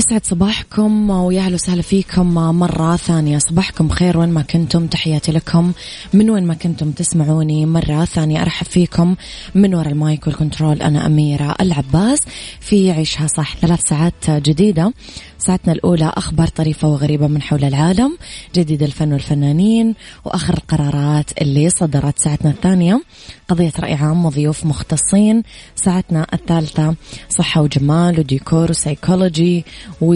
يسعد صباحكم ويا أهلا وسهلا فيكم مرة ثانية. صباحكم خير وين ما كنتم تحياتي لكم. من وين ما كنتم تسمعوني مرة ثانية أرحب فيكم من وراء المايك والكنترول. أنا أميرة العباس في عيشها صح ثلاث ساعات جديدة. ساعتنا الأولى أخبار طريفة وغريبة من حول العالم جديد الفن والفنانين وآخر القرارات اللي صدرت. ساعتنا الثانية قضية رأي عام وضيوف مختصين. ساعتنا الثالثة صحة وجمال وديكور وسيكولوجي و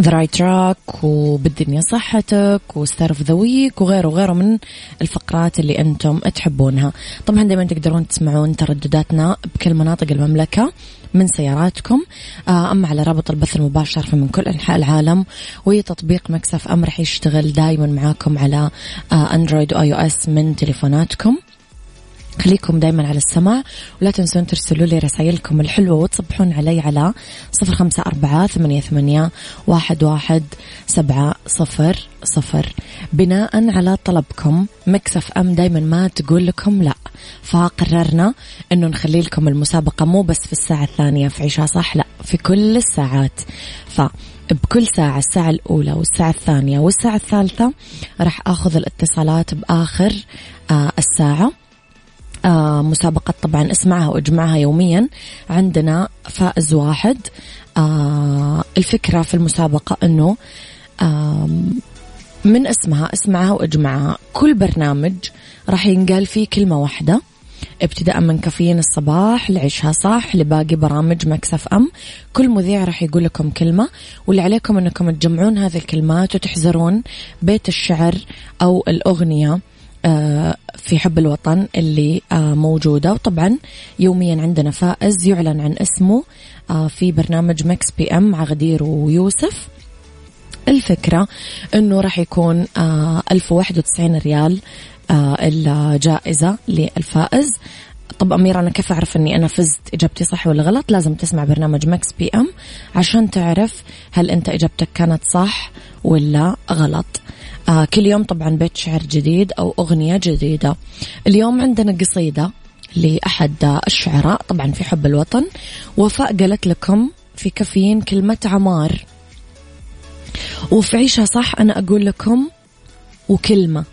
the right track وبالدنيا صحتك و star the week وغيره وغيره من الفقرات اللي أنتم تحبونها. طبعا دائما تقدرون تسمعون تردداتنا بكل مناطق المملكة من سياراتكم. أما على رابط البث المباشر من كل أنحاء العالم وتطبيق ميكس اف ام رح يشتغل دائما معاكم على اندرويد واي أو اس من تليفوناتكم. خليكم دايما على السماع ولا تنسون ترسلوا لي رسائلكم الحلوة وتصبحون علي على صفر خمسة أربعة ثمانية, ثمانية واحد, واحد سبعة صفر صفر. بناء على طلبكم ميكس أف أم دايما ما تقول لكم لا. فقررنا أنه نخلي لكم المسابقة مو بس في الساعة الثانية في عيشها صح؟ لا في كل الساعات. ف بكل ساعة الساعة الأولى والساعة الثانية والساعة الثالثة راح أخذ الاتصالات بآخر آه الساعة. مسابقة طبعا اسمعها واجمعها يوميا. عندنا فائز واحد. آه الفكرة في المسابقة آه من اسمها اسمعها واجمعها. كل برنامج راح ينقال فيه كلمة واحدة. ابتداء من كافيين الصباح لعيشها صح لباقي برامج مكسف أم. كل مذيع راح يقول لكم كلمة واللي عليكم أنكم تجمعون هذه الكلمات وتحزرون بيت الشعر أو الأغنية. آه، في حب الوطن اللي آه، موجودة. وطبعا يوميا عندنا فائز يعلن عن اسمه آه، في برنامج mix PM مع غدير ويوسف. الفكرة إنه راح يكون ألف وواحد وتسعين ريال الجائزة للفائز. طب أميرة أنا كيف أعرف أني أنا فزت إجابتي صح ولا غلط؟ لازم تسمع برنامج mix PM عشان تعرف هل أنت إجابتك كانت صح ولا غلط. آه كل يوم طبعا بيت شعر جديد أو أغنية جديدة. اليوم عندنا قصيدة لأحد الشعراء طبعا في حب الوطن. وفاء قالت لكم في كافيين كلمة عمار. وفي عيشها صح أنا أقول لكم وكلمة.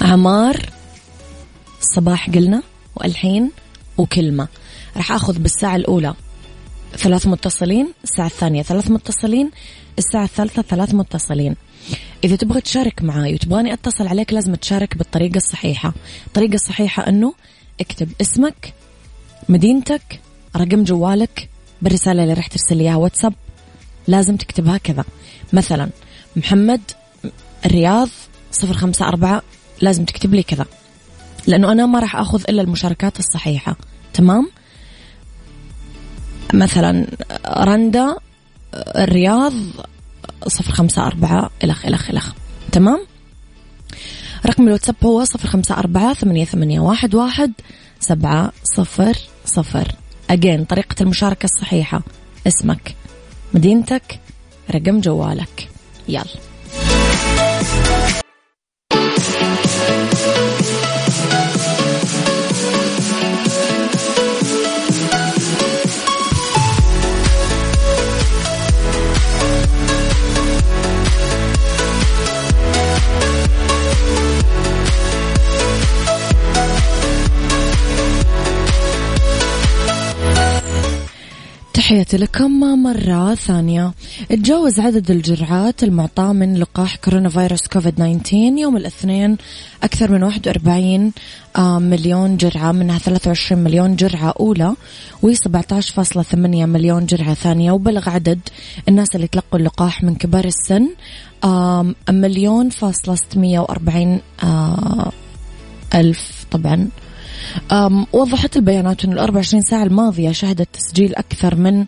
عمار صباح قلنا والحين وكلمة. راح أخذ بالساعة الأولى ثلاث متصلين الساعة الثانية ثلاث متصلين الساعة الثالثة ثلاث متصلين. إذا تبغى تشارك معاي وتبغاني أتصل عليك لازم تشارك بالطريقة الصحيحة. الطريقة الصحيحة أنه اكتب اسمك مدينتك رقم جوالك بالرسالة اللي راح ترسل إياها واتساب. لازم تكتبها كذا مثلا محمد الرياض صفر خمسة أربعة لازم تكتب لي كذا. لأنه أنا ما راح أخذ إلا المشاركات الصحيحة. تمام؟ مثلا رندا الرياض صفر خمسة أربعة إلخ إلخ إلخ تمام؟ رقم الواتساب هو صفر خمسة أربعة ثمانية, ثمانية واحد, واحد سبعة صفر صفر. أجين طريقة المشاركة الصحيحة. اسمك مدينتك رقم جوالك. يلا. تحياتي لكم مرة ثانية. تجاوز عدد الجرعات المعطاة من لقاح كورونا فيروس كوفيد 19 يوم الاثنين أكثر من 41 آه، مليون جرعة منها 23 مليون جرعة أولى و17.8 مليون جرعة ثانية. وبلغ عدد الناس اللي تلقوا اللقاح من كبار السن مليون فاصلة 640 آه، ألف. طبعا وضحت البيانات أن ال 24 ساعة الماضية شهدت تسجيل أكثر من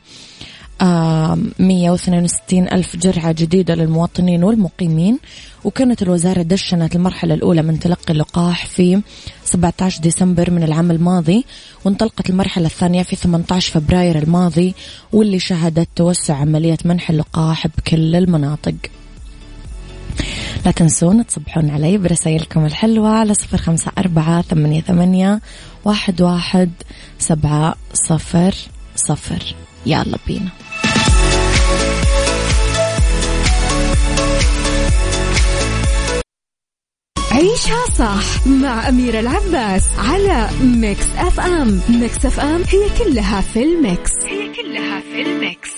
162 ألف جرعة جديدة للمواطنين والمقيمين وكانت الوزارة دشنت المرحلة الأولى من تلقي اللقاح في 17 ديسمبر من العام الماضي وانطلقت المرحلة الثانية في 18 فبراير الماضي واللي شهدت توسع عملية منح اللقاح بكل المناطق. لا تنسون تصبحون علي برسائلكم الحلوة على صفر خمسة أربعة ثمانية, ثمانية واحد, واحد سبعة صفر صفر. يلا بينا. عيشها صح مع أميرة العباس على Mix FM. Mix FM هي كلها في ال mix. هي كلها في ال mix.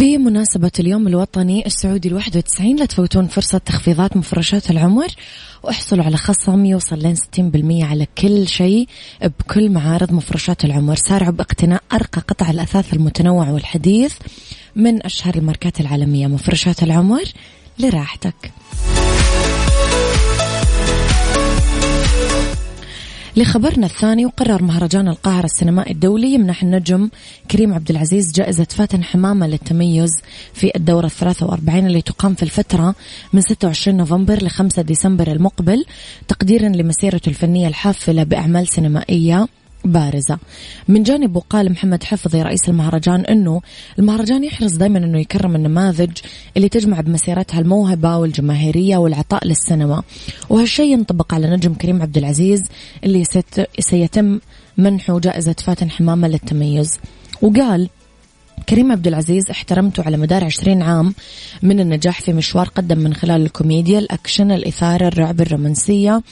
بمناسبة اليوم الوطني السعودي الواحد وتسعين لا تفوتون فرصة تخفيضات مفرشات العمر واحصلوا على خصم يوصل لين ستين بالمية على كل شيء بكل معارض مفرشات العمر. سارعوا باقتناء أرقى قطع الأثاث المتنوع والحديث من أشهر الماركات العالمية مفرشات العمر لراحتك. لخبرنا الثاني وقرر مهرجان القاهرة السينمائي الدولي يمنح النجم كريم عبد العزيز جائزة فاتن حمامة للتميز في الدورة الثلاثة وأربعين اللي تقام في الفترة من 26 نوفمبر ل 5 ديسمبر المقبل تقديرا لمسيرته الفنية الحافلة بأعمال سينمائية. بارزة. من جانبه قال محمد حفظي رئيس المهرجان أنه المهرجان يحرص دائما أنه يكرم النماذج اللي تجمع بمسيرتها الموهبة والجماهيرية والعطاء للسينما. وهالشيء ينطبق على نجم كريم عبد العزيز اللي سيتم منحه جائزة فاتن حمامة للتميز. وقال كريم عبد العزيز احترمته على مدار عشرين عام من النجاح في مشوار قدم من خلال الكوميديا الأكشن الإثارة الرعب الرومانسية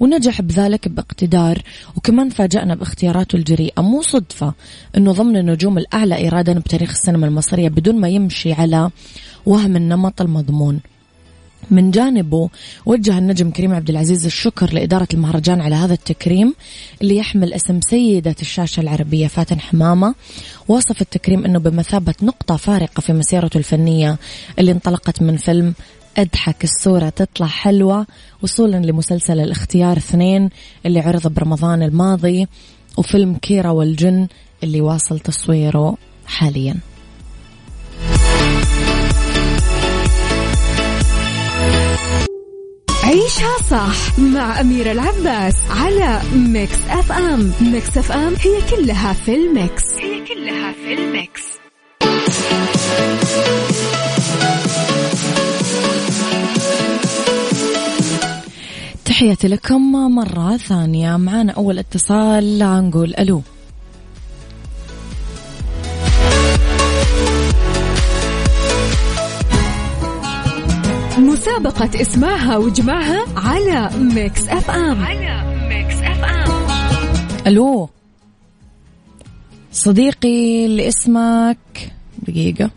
ونجح بذلك باقتدار. وكمان فاجأنا باختياراته الجريئة. مو صدفة أنه ضمن النجوم الأعلى إيرادا بتاريخ السينما المصرية بدون ما يمشي على وهم النمط المضمون. من جانبه وجه النجم كريم عبد العزيز الشكر لإدارة المهرجان على هذا التكريم اللي يحمل اسم سيدة الشاشة العربية فاتن حمامة. وصف التكريم أنه بمثابة نقطة فارقة في مسيرته الفنية اللي انطلقت من فيلم أضحك الصورة تطلع حلوة وصولا لمسلسل الاختيار اثنين اللي عرض برمضان الماضي وفيلم كيرة والجن اللي واصل تصويره حالياً. عيشها صح مع أميرة العباس على Mix FM. Mix FM هي كلها في ال mix. هي كلها في ال mix. تحياتي لكم مرة ثانية. معنا أول اتصال نقول ألو. مسابقة اسمعها وجمعها على Mix FM. على Mix FM. ألو. صديقي اللي اسمك. دقيقة.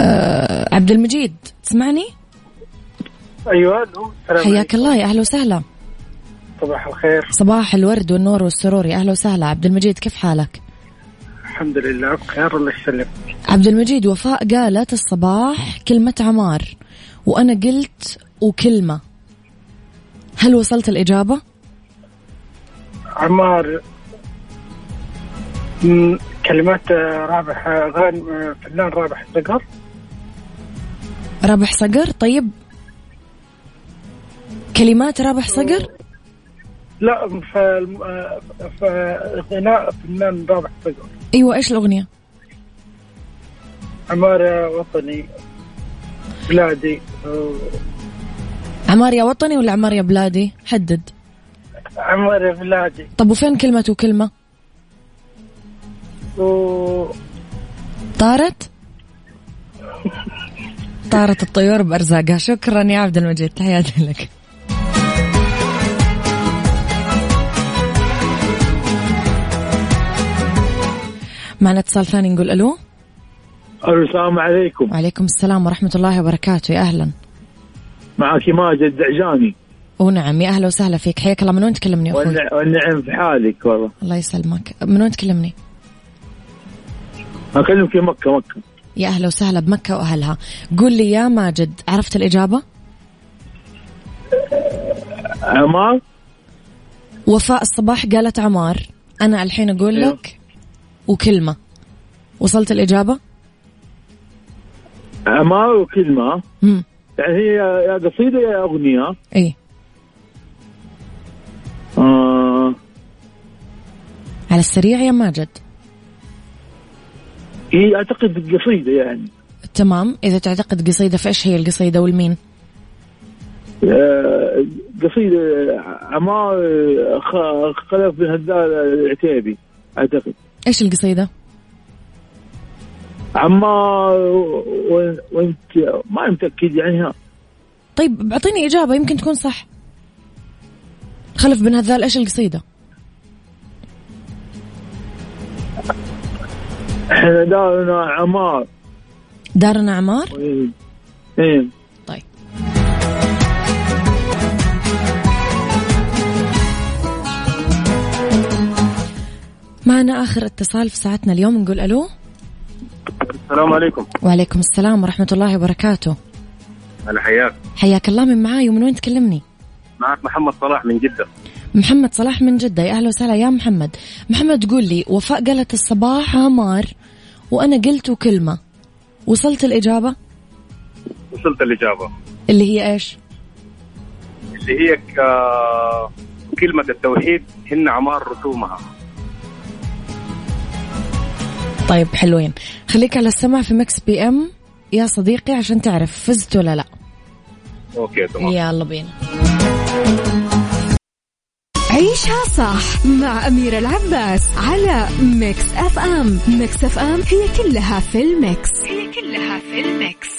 أه عبد المجيد تسمعني؟ أيوه ألو حياك الله يا أهلا وسهلا. صباح الخير. صباح الورد والنور والسرور يا أهلا وسهلا. عبد المجيد كيف حالك؟ الحمد لله بخير الله يسلمك. عبد المجيد وفاء قالت الصباح كلمة عمار وأنا قلت وكلمة. هل وصلت الإجابة؟ عمار كلمات رابح غان فنان رابح صقر. رابح صقر طيب. كلمات رابح صقر؟ لا غناء فنان رابح صقر. أيوه إيش الأغنية؟ عمار يا وطني بلادي عمار يا وطني ولا عمار يا بلادي؟ حدد عمار يا بلادي طب وفين كلمة وكلمة؟ و... طارت؟ طارت الطيور بأرزاقها شكرا يا عبد المجيد تحياتي لك معنا اتصال ثاني نقول ألو؟ السلام عليكم. وعليكم السلام ورحمة الله وبركاته. يا أهلا. معك ماجد دعجاني ونعم يا أهلا وسهلا فيك. حياك الله. من وين تكلمني؟ أخوي؟ والنع- والنعم في حالك والله. الله يسلمك. من وين تكلمني؟ أكلمك في مكة مكة. يا أهلا وسهلا بمكة وأهلها. قول لي يا ماجد عرفت الإجابة؟ عمار؟ وفاء الصباح قالت عمار. أنا الحين أقول أيوه. لك وكلمة. وصلت الإجابة؟ عمار وكلمه امم يعني هي يا قصيدة يا أغنية. إي. آه. على السريع يا ماجد. هي أعتقد قصيدة يعني. تمام. إذا تعتقد قصيدة فإيش هي القصيدة والمين؟ آه قصيدة عمار خ- خلف بن هدال العتيبي أعتقد. إيش القصيدة؟ عمار و- وانت ما متاكد يعني طيب أعطيني إجابة يمكن تكون صح. خلف بن هذال إيش القصيدة؟ إحنا دارنا عمار دارنا عمار إيه. معنا آخر اتصال في ساعتنا اليوم نقول ألو؟ السلام عليكم. وعليكم السلام ورحمة الله وبركاته. هلا حياك. حياك الله من معاي ومن وين تكلمني؟ معك محمد صلاح من جدة. محمد صلاح من جدة. يا أهلا وسهلا يا محمد. محمد قول لي وفاء قالت الصباح عمار وأنا قلت كلمة وصلت الإجابة؟ وصلت الإجابة. اللي هي إيش؟ اللي هي كلمة التوحيد هن عمار رسومها. طيب حلوين. خليك على السمع في Mix FM. يا صديقي عشان تعرف فزت ولا لا. okay تمام. يلا بينا. عيشها صح مع أميرة العباس على Mix FM. Mix FM هي كلها في ال mix. هي كلها في ال mix.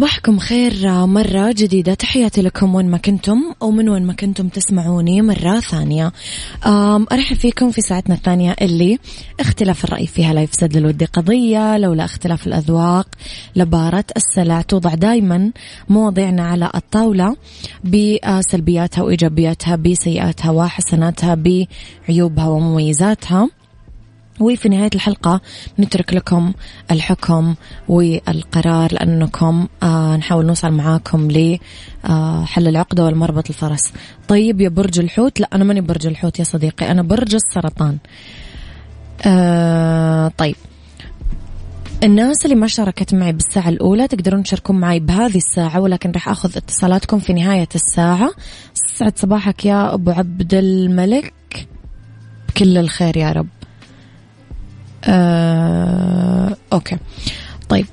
صباحكم خير مرة جديدة. تحياتي لكم وين ما كنتم أو من وين ما كنتم تسمعوني مرة ثانية. أرحب فيكم في ساعتنا الثانية اللي اختلاف الرأي فيها لا يفسد للود قضية لولا اختلاف الأذواق لبارة السلع. توضع دايما مواضيعنا على الطاولة بسلبياتها وإيجابياتها بسيئاتها وحسناتها بعيوبها ومميزاتها. وفي نهاية الحلقة نترك لكم الحكم والقرار لأنكم آه نحاول نوصل معاكم لحل العقدة والمربط الفرس. طيب يا برج الحوت؟ لا أنا ماني برج الحوت يا صديقي أنا برج السرطان. آه طيب. الناس اللي ما شاركت معي بالساعة الأولى تقدرون تشاركون معي بهذه الساعة ولكن راح أخذ اتصالاتكم في نهاية الساعة. سعد صباحك يا أبو عبد الملك. بكل الخير يا رب. آه، أوكي. طيب.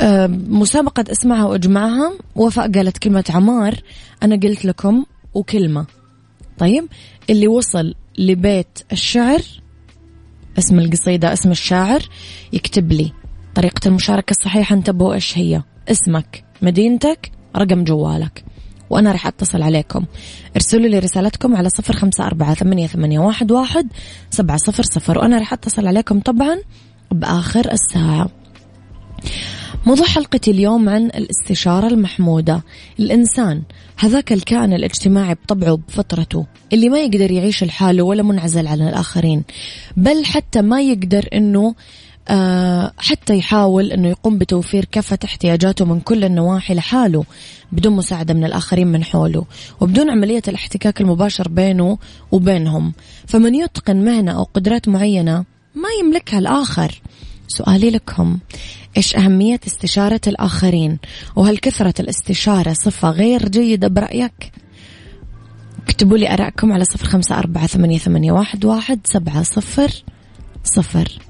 آه، مسابقة أسمعها وأجمعها. وفاء قالت كلمة عمار. أنا قلت لكم وكلمة. طيب. اللي وصل لبيت الشعر اسم القصيدة اسم الشاعر يكتب لي طريقة المشاركة الصحيحة. انتبهوا إيش هي. اسمك مدينتك رقم جوالك. وأنا راح أتصل عليكم. ارسلوا لي رسالتكم على صفر خمسة أربعة ثمانية, ثمانية واحد, واحد سبعة صفر صفر وأنا راح أتصل عليكم طبعا بآخر الساعة. موضوع حلقتي اليوم عن الاستشارة المحمودة. الإنسان هذاك الكائن الاجتماعي بطبعه بفطرته اللي ما يقدر يعيش لحاله ولا منعزل عن الآخرين بل حتى ما يقدر أنه حتى يحاول أنه يقوم بتوفير كافة احتياجاته من كل النواحي لحاله بدون مساعدة من الآخرين من حوله وبدون عملية الاحتكاك المباشر بينه وبينهم. فمن يتقن مهنة أو قدرات معينة ما يملكها الآخر. سؤالي لكم إيش أهمية استشارة الآخرين؟ وهل كثرة الاستشارة صفة غير جيدة برأيك؟ اكتبوا لي أراءكم على صفر خمسة أربعة ثمانية, واحد سبعة صفر صفر.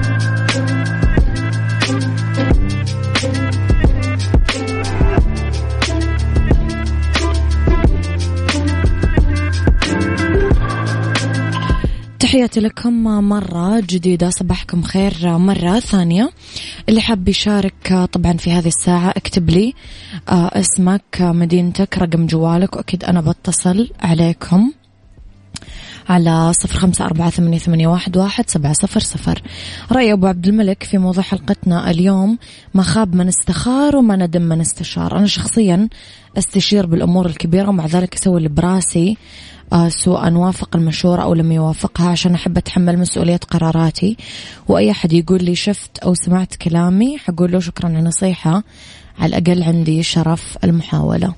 تحياتي لكم مرة جديدة صباحكم خير مرة ثانية. اللي حاب يشارك طبعا في هذه الساعة اكتب لي آه، اسمك مدينتك رقم جوالك وأكيد أنا بتصل عليكم. على صفر خمسة أربعة ثمانية, واحد, سبعة صفر صفر. رأي أبو عبد الملك في موضوع حلقتنا اليوم ما خاب من استخار وما ندم من استشار. أنا شخصيا أستشير بالأمور الكبيرة ومع ذلك أسوي اللي براسي آه، سواء وافق المشورة أو لم يوافقها عشان أحب أتحمل مسؤولية قراراتي. وأي أحد يقول لي شفت أو سمعت كلامي حقول له شكرا على النصيحة على الأقل عندي شرف المحاولة.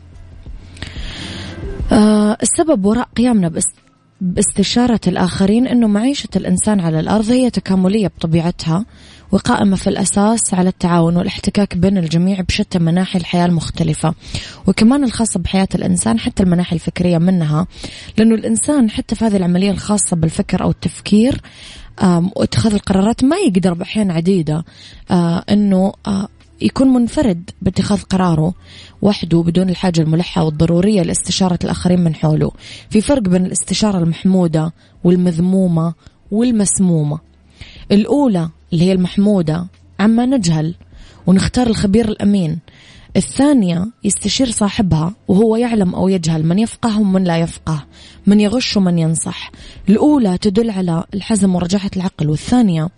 أه السبب وراء قيامنا باستشارة الآخرين أنه معيشة الإنسان على الأرض هي تكاملية بطبيعتها وقائمة في الأساس على التعاون والاحتكاك بين الجميع بشتى مناحي الحياة المختلفة. وكمان الخاصة بحياة الإنسان حتى المناحي الفكرية منها لأنه الإنسان حتى في هذه العملية الخاصة بالفكر أو التفكير واتخاذ القرارات ما يقدر بأحيان عديدة آه، أنه آه، يكون منفرد باتخاذ قراره وحده بدون الحاجة الملحة والضرورية لاستشارة الآخرين من حوله. في فرق بين الاستشارة المحمودة والمذمومة والمسمومة. الأولى اللي هي المحمودة عما نجهل ونختار الخبير الأمين. الثانية يستشير صاحبها وهو يعلم أو يجهل من يفقه ومن لا يفقه من يغش ومن ينصح. الأولى تدل على الحزم ورجاحة العقل والثانية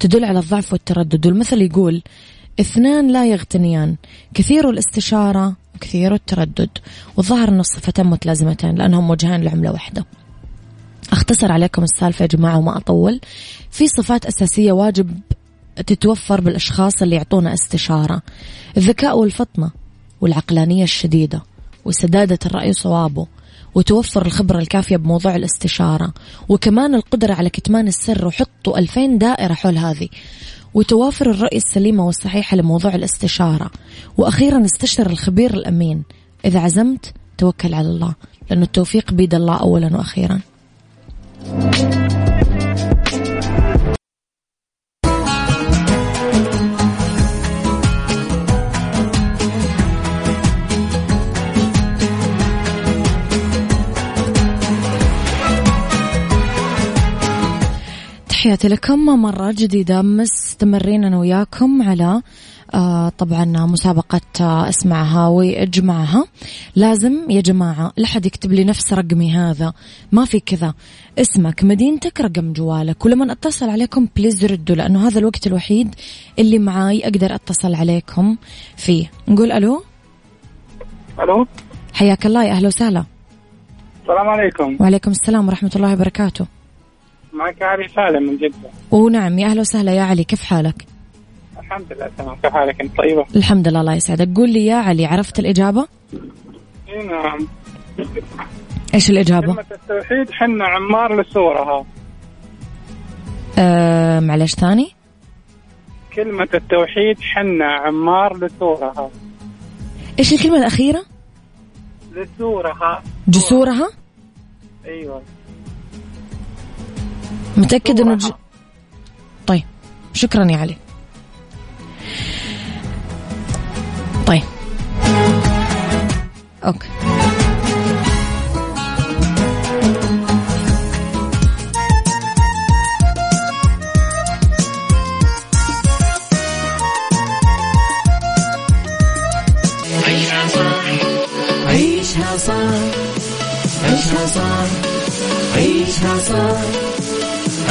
تدل على الضعف والتردد. والمثل يقول اثنان لا يغتنيان كثير الاستشارة وكثير التردد والظاهر أن الصفتين متلازمتين لأنهم وجهان لعملة واحدة. أختصر عليكم السالفة يا جماعة وما أطول. في صفات أساسية واجب تتوفر بالأشخاص اللي يعطونا استشارة الذكاء والفطنة والعقلانية الشديدة وسدادة الرأي صوابه وتوفر الخبرة الكافية بموضوع الاستشارة وكمان القدرة على كتمان السر وحطوا ألفين دائرة حول هذه. وتوافر الرؤية السليمة والصحيحة لموضوع الاستشارة. وأخيرا استشر الخبير الأمين. إذا عزمت توكل على الله. لأن التوفيق بيد الله أولا وأخيرا. تحياتي لكم. مرة جديدة مستمرين أنا وياكم على آه طبعا مسابقة آه أسمعها وأجمعها. لازم يا جماعة لا حد يكتب لي نفس رقمي هذا. ما في كذا. اسمك مدينتك رقم جوالك. ولما أتصل عليكم بليز ردوا لأنه هذا الوقت الوحيد اللي معاي أقدر أتصل عليكم فيه. نقول ألو؟ ألو؟ حياك الله يا أهلا وسهلا. السلام عليكم. وعليكم السلام ورحمة الله وبركاته. معك علي سالم من جدة ونعم يا أهلا وسهلا يا علي كيف حالك؟ الحمد لله تمام كيف حالك أنت طيبة؟ الحمد لله الله يسعدك قول لي يا علي عرفت الإجابة؟ إي نعم إيش الإجابة؟ كلمة التوحيد حنا عمار لسورها أه معلش ثاني؟ كلمة التوحيد حنا عمار لسورها إيش الكلمة الأخيرة؟ لسورها جسورها؟ أيوه متأكد إنه ج... طيب شكرا يا علي. طيب. أوكي. عيشها صح عيشها صح عيشها صح عيشها صح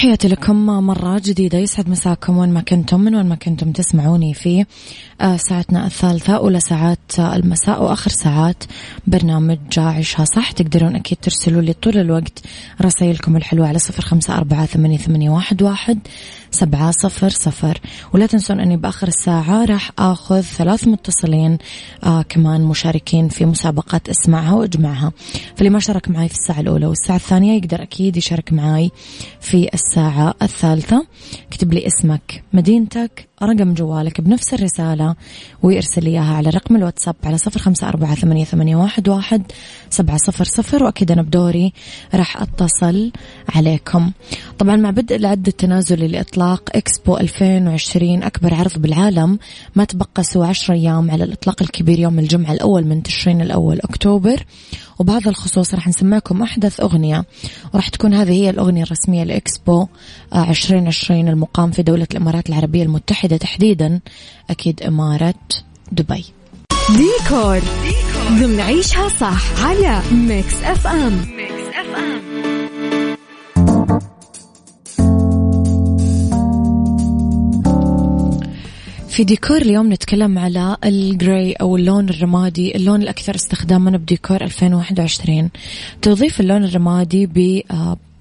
تحياتي لكم مرة جديدة. يسعد مساكم وين ما كنتم من وين ما كنتم تسمعوني في آه، ساعتنا الثالثة أولى ساعات المساء وآخر ساعات برنامج عيشها صح. تقدرون أكيد ترسلوا لي طول الوقت رسائلكم الحلوة على صفر خمسة أربعة ثمانية واحد واحد. سبعة صفر صفر. ولا تنسون أني بآخر الساعة راح آخذ ثلاث متصلين آه كمان مشاركين في مسابقة اسمعها وإجمعها. فاللي ما شارك معي في الساعة الأولى والساعة الثانية يقدر أكيد يشارك معي في الساعة الثالثة. اكتب لي اسمك مدينتك رقم جوالك بنفس الرسالة ويرسل إياها على رقم الواتساب على صفر خمسة أربعة ثمانية, ثمانية واحد, واحد سبعة صفر صفر. وأكيد أنا بدوري راح أتصل عليكم. طبعا مع بدء العد التنازلي لإطلاق إكسبو 2020 أكبر عرض بالعالم ما تبقى سوى عشر أيام على الإطلاق الكبير يوم الجمعة الأول من تشرين الأول أكتوبر. وبهذا الخصوص راح نسمعكم أحدث أغنية. وراح تكون هذه هي الأغنية الرسمية لإكسبو 2020 المقام في دولة الإمارات العربية المتحدة تحديدا أكيد إمارة دبي. ديكور. عيشها صح على Mix FM. Mix في ديكور اليوم نتكلم على ال gray أو اللون الرمادي اللون الأكثر استخداما بديكور 2021 توظيف اللون الرمادي ب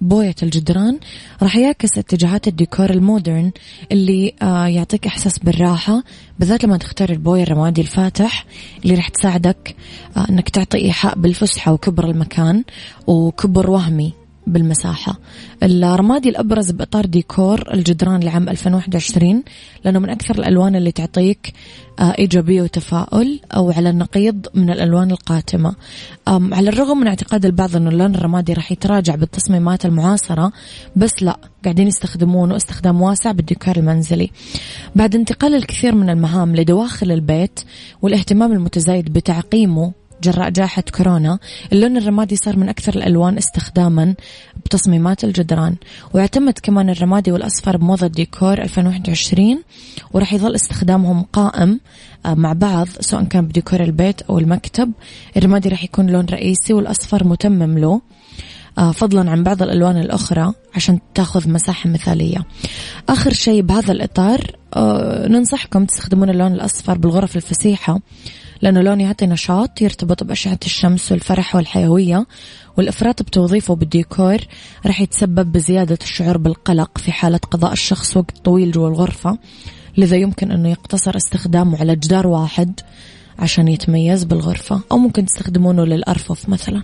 بوية الجدران راح يعكس اتجاهات الديكور ال modern اللي آه يعطيك إحساس بالراحة بالذات لما تختار البوية الرمادي الفاتح اللي راح تساعدك آه أنك تعطي إيحاء بالفسحة وكبر المكان وكبر وهمي. بالمساحة. الرمادي الأبرز بإطار ديكور الجدران لعام 2021 لأنه من أكثر الألوان اللي تعطيك آه، إيجابية وتفاؤل أو على النقيض من الألوان القاتمة. على الرغم من اعتقاد البعض أنه اللون الرمادي راح يتراجع بالتصميمات المعاصرة بس لا قاعدين يستخدمونه استخدام واسع بالديكور المنزلي. بعد انتقال الكثير من المهام لدواخل البيت والاهتمام المتزايد بتعقيمه جراء جائحة كورونا. اللون الرمادي صار من أكثر الألوان استخداما بتصميمات الجدران ويعتمد كمان الرمادي والأصفر بموضة ديكور 2021 وراح يظل استخدامهم قائم آه، مع بعض سواء كان بديكور البيت أو المكتب. الرمادي راح يكون لون رئيسي والأصفر متمم له آه، فضلا عن بعض الألوان الأخرى عشان تأخذ مساحة مثالية. آخر شيء بهذا الإطار آه، ننصحكم تستخدمون اللون الأصفر بالغرف الفسيحة. لأنه لون يعطي نشاط يرتبط بأشعة الشمس والفرح والحيوية والإفراط بتوظيفه بالديكور راح يتسبب بزيادة الشعور بالقلق في حالة قضاء الشخص وقت طويل جوا الغرفة لذا يمكن أنه يقتصر استخدامه على جدار واحد عشان يتميز بالغرفة أو ممكن تستخدمونه للأرفف مثلا.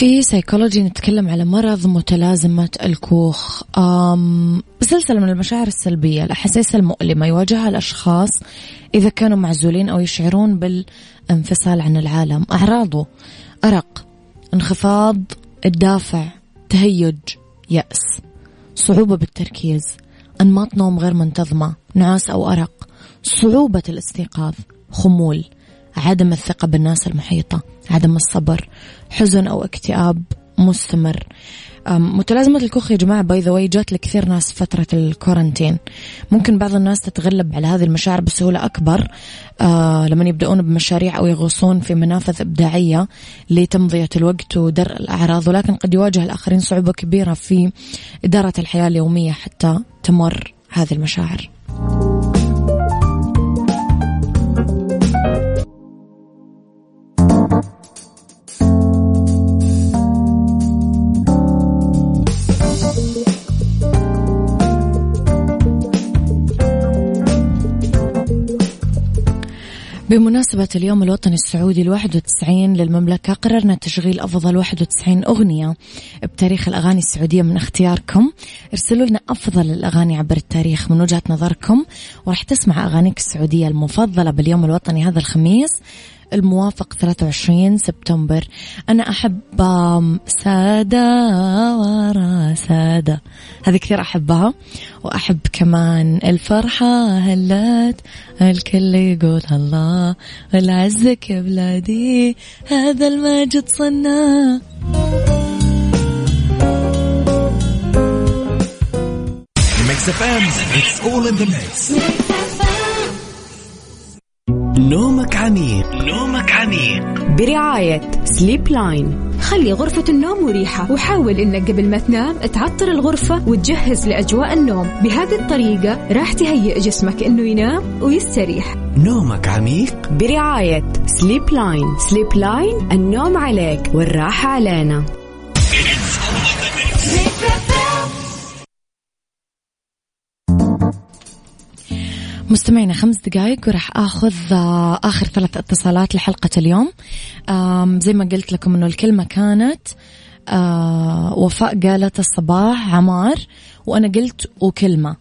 في سيكولوجي نتكلم على مرض متلازمة الكوخ. سلسلة من المشاعر السلبية الأحاسيس المؤلمة يواجهها الأشخاص إذا كانوا معزولين أو يشعرون بالانفصال عن العالم. أعراضه أرق انخفاض الدافع تهيج يأس صعوبة بالتركيز أنماط نوم غير منتظمة نعاس أو أرق صعوبة الاستيقاظ خمول عدم الثقة بالناس المحيطة. عدم الصبر حزن أو اكتئاب مستمر. متلازمة الكوخ يا جماعة by the way جات لكثير ناس فترة ال quarantine ممكن بعض الناس تتغلب على هذه المشاعر بسهولة أكبر. آه لما يبدأون بمشاريع أو يغوصون في منافذ إبداعية لتمضية الوقت ودرء الأعراض ولكن قد يواجه الآخرين صعوبة كبيرة في إدارة الحياة اليومية حتى تمر هذه المشاعر. بمناسبة اليوم الوطني السعودي الواحد وتسعين للمملكة قررنا تشغيل أفضل واحد وتسعين أغنية بتاريخ الأغاني السعودية من اختياركم. ارسلوا لنا أفضل الأغاني عبر التاريخ من وجهة نظركم وراح تسمع أغانيك السعودية المفضلة باليوم الوطني هذا الخميس. الموافق 23 سبتمبر. أنا أحب سادة ورا سادة. هذه كثير أحبها. وأحب كمان الفرحة. هلأت الكل يقول الله. والعزك يا بلادي. هذا الماجد صنع. Mix FM it's all in the mix نومك عميق. نومك عميق. برعاية Sleep Line خلي غرفة النوم مريحة وحاول إنك قبل ما تنام تعطر الغرفة وتجهز لأجواء النوم. بهذه الطريقة راح تهيئ جسمك إنه ينام ويستريح. نومك عميق. برعاية Sleep Line Sleep Line النوم عليك والراحة علينا. مستمعينا خمس دقائق وراح آخذ آه، آخر ثلاث اتصالات لحلقة اليوم. زي ما قلت لكم إنه الكلمة كانت آه، وفاء قالت الصباح عمار وأنا قلت وكلمة.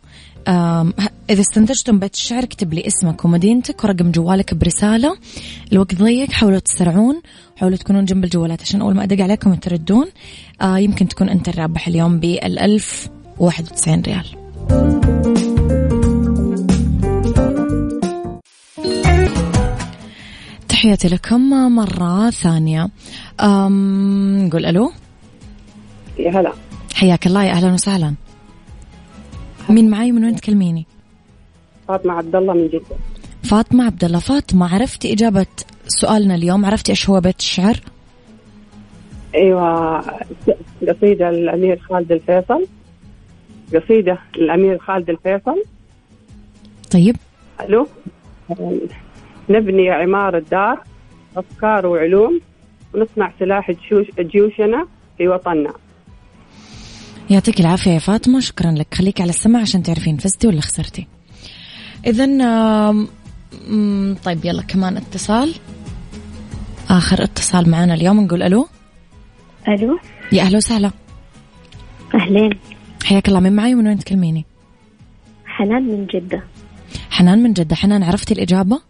إذا استنتجتم بيت الشعر اكتب لي اسمك ومدينتك ورقم جوالك برسالة. الوقت ضيق حاولوا تسرعون حاولوا تكونون جنب الجوالات عشان أول ما أدق عليكم تردون. آه يمكن تكون أنت الرابح اليوم بالألف واحد وتسعين ريال. تحياتي لكم مرة ثانية. نقول ألو. يا هلا. حياك الله يا أهلا وسهلا. مين معاي من وين تكلميني؟ فاطمة عبد الله من جدة. فاطمة عبد الله فاطمة عرفتي إجابة سؤالنا اليوم؟ عرفتي إيش هو بيت الشعر؟ أيوه قصيدة الأمير خالد الفيصل. قصيدة الأمير خالد الفيصل. طيب. ألو. نبني عمار الدار أفكار وعلوم ونصنع سلاح جيوش- جيوشنا في وطننا. يعطيك العافية يا فاطمة شكرا لك. خليك على السمع عشان تعرفين فزتي ولا خسرتي. إذا طيب يلا كمان اتصال. آخر اتصال معنا اليوم نقول ألو. ألو. يا أهلا وسهلا. أهلين. حياك الله. من معي ومن وين تكلميني؟ حنان من جدة. حنان من جدة. حنان عرفتي الإجابة؟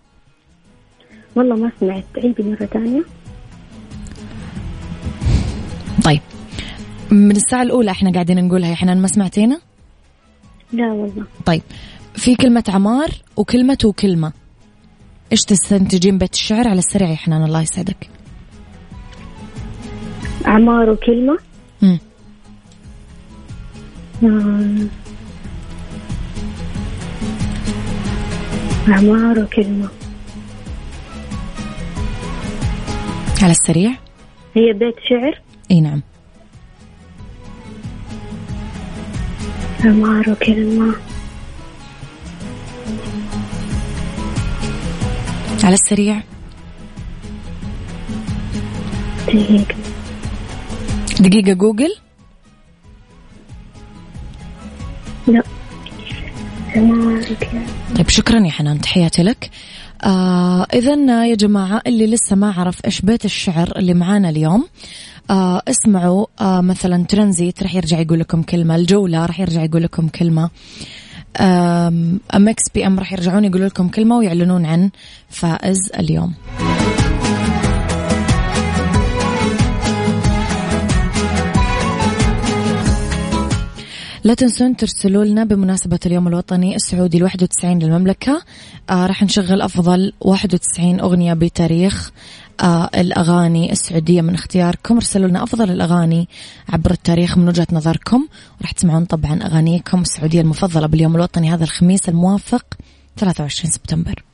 والله ما سمعت عيدي مرة ثانية طيب من الساعة الأولى إحنا قاعدين نقولها يا حنان ما سمعتينا؟ لا والله. طيب في كلمة عمار وكلمة وكلمة. إيش تستنتجين بيت الشعر على السريع يا حنان الله يسعدك. عمار وكلمة؟ مم. آم. عمار وكلمة. على السريع. هي بيت شعر. إي نعم. عمار وكلمة على السريع. دقيقة. دقيقة جوجل. لا. طيب شكرا يا حنان تحياتي لك. آه إذا يا جماعة اللي لسه ما عرف إيش بيت الشعر اللي معانا اليوم آه اسمعوا آه مثلا ترانزيت رح يرجع يقول لكم كلمة الجولة رح يرجع يقول لكم كلمة أمكس بي أم رح يرجعون يقولوا لكم كلمة ويعلنون عن فائز اليوم. لا تنسون ترسلوا لنا بمناسبة اليوم الوطني السعودي الواحد وتسعين للمملكة. آه راح نشغل أفضل واحد وتسعين أغنية بتاريخ آه الأغاني السعودية من اختياركم. ارسلوا لنا أفضل الأغاني عبر التاريخ من وجهة نظركم. وراح تسمعون طبعا أغانيكم السعودية المفضلة باليوم الوطني هذا الخميس الموافق 23 سبتمبر.